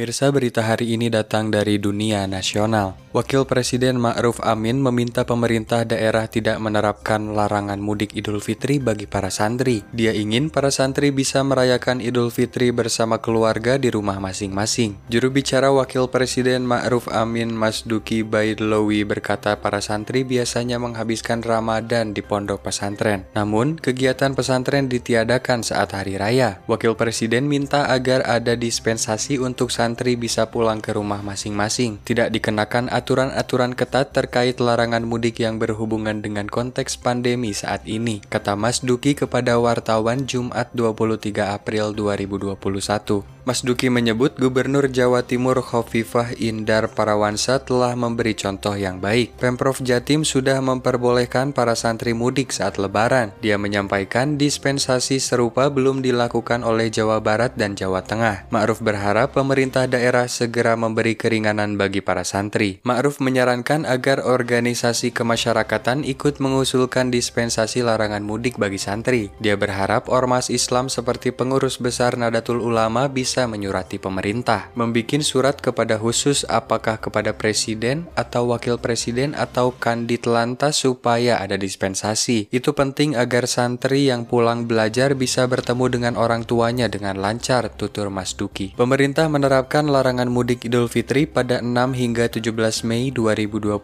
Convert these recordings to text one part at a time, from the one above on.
Pemirsa berita hari ini datang dari dunia nasional. Wakil Presiden Ma'ruf Amin meminta pemerintah daerah tidak menerapkan larangan mudik Idul Fitri bagi para santri. Dia ingin para santri bisa merayakan Idul Fitri bersama keluarga di rumah masing-masing. Juru bicara Wakil Presiden Ma'ruf Amin Mas Duki Baidlowi berkata para santri biasanya menghabiskan Ramadan di pondok pesantren. Namun, kegiatan pesantren ditiadakan saat hari raya. Wakil Presiden minta agar ada dispensasi untuk santri bisa pulang ke rumah masing-masing. Tidak dikenakan aturan-aturan ketat terkait larangan mudik yang berhubungan dengan konteks pandemi saat ini, kata Mas Duki kepada wartawan Jumat 23 April 2021. Mas Duki menyebut Gubernur Jawa Timur Khofifah Indar Parawansa telah memberi contoh yang baik. Pemprov Jatim sudah memperbolehkan para santri mudik saat lebaran. Dia menyampaikan dispensasi serupa belum dilakukan oleh Jawa Barat dan Jawa Tengah. Ma'ruf berharap pemerintah daerah segera memberi keringanan bagi para santri. Ma'ruf menyarankan agar organisasi kemasyarakatan ikut mengusulkan dispensasi larangan mudik bagi santri. Dia berharap ormas Islam seperti pengurus besar Nadatul Ulama bisa bisa menyurati pemerintah, membikin surat kepada khusus apakah kepada presiden atau wakil presiden atau kandid lantas supaya ada dispensasi. Itu penting agar santri yang pulang belajar bisa bertemu dengan orang tuanya dengan lancar, tutur Mas Duki. Pemerintah menerapkan larangan mudik Idul Fitri pada 6 hingga 17 Mei 2021.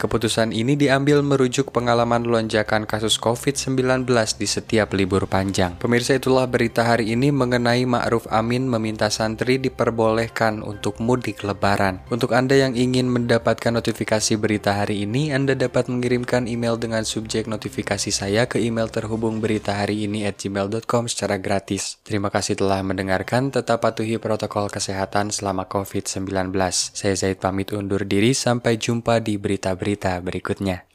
Keputusan ini diambil merujuk pengalaman lonjakan kasus COVID-19 di setiap libur panjang. Pemirsa itulah berita hari ini mengenai Ma'ruf Amin meminta santri diperbolehkan untuk mudik lebaran. Untuk Anda yang ingin mendapatkan notifikasi berita hari ini, Anda dapat mengirimkan email dengan subjek notifikasi saya ke email terhubung berita hari ini at gmail.com secara gratis. Terima kasih telah mendengarkan, tetap patuhi protokol kesehatan selama COVID-19. Saya Zaid pamit undur diri, sampai jumpa di berita-berita berikutnya.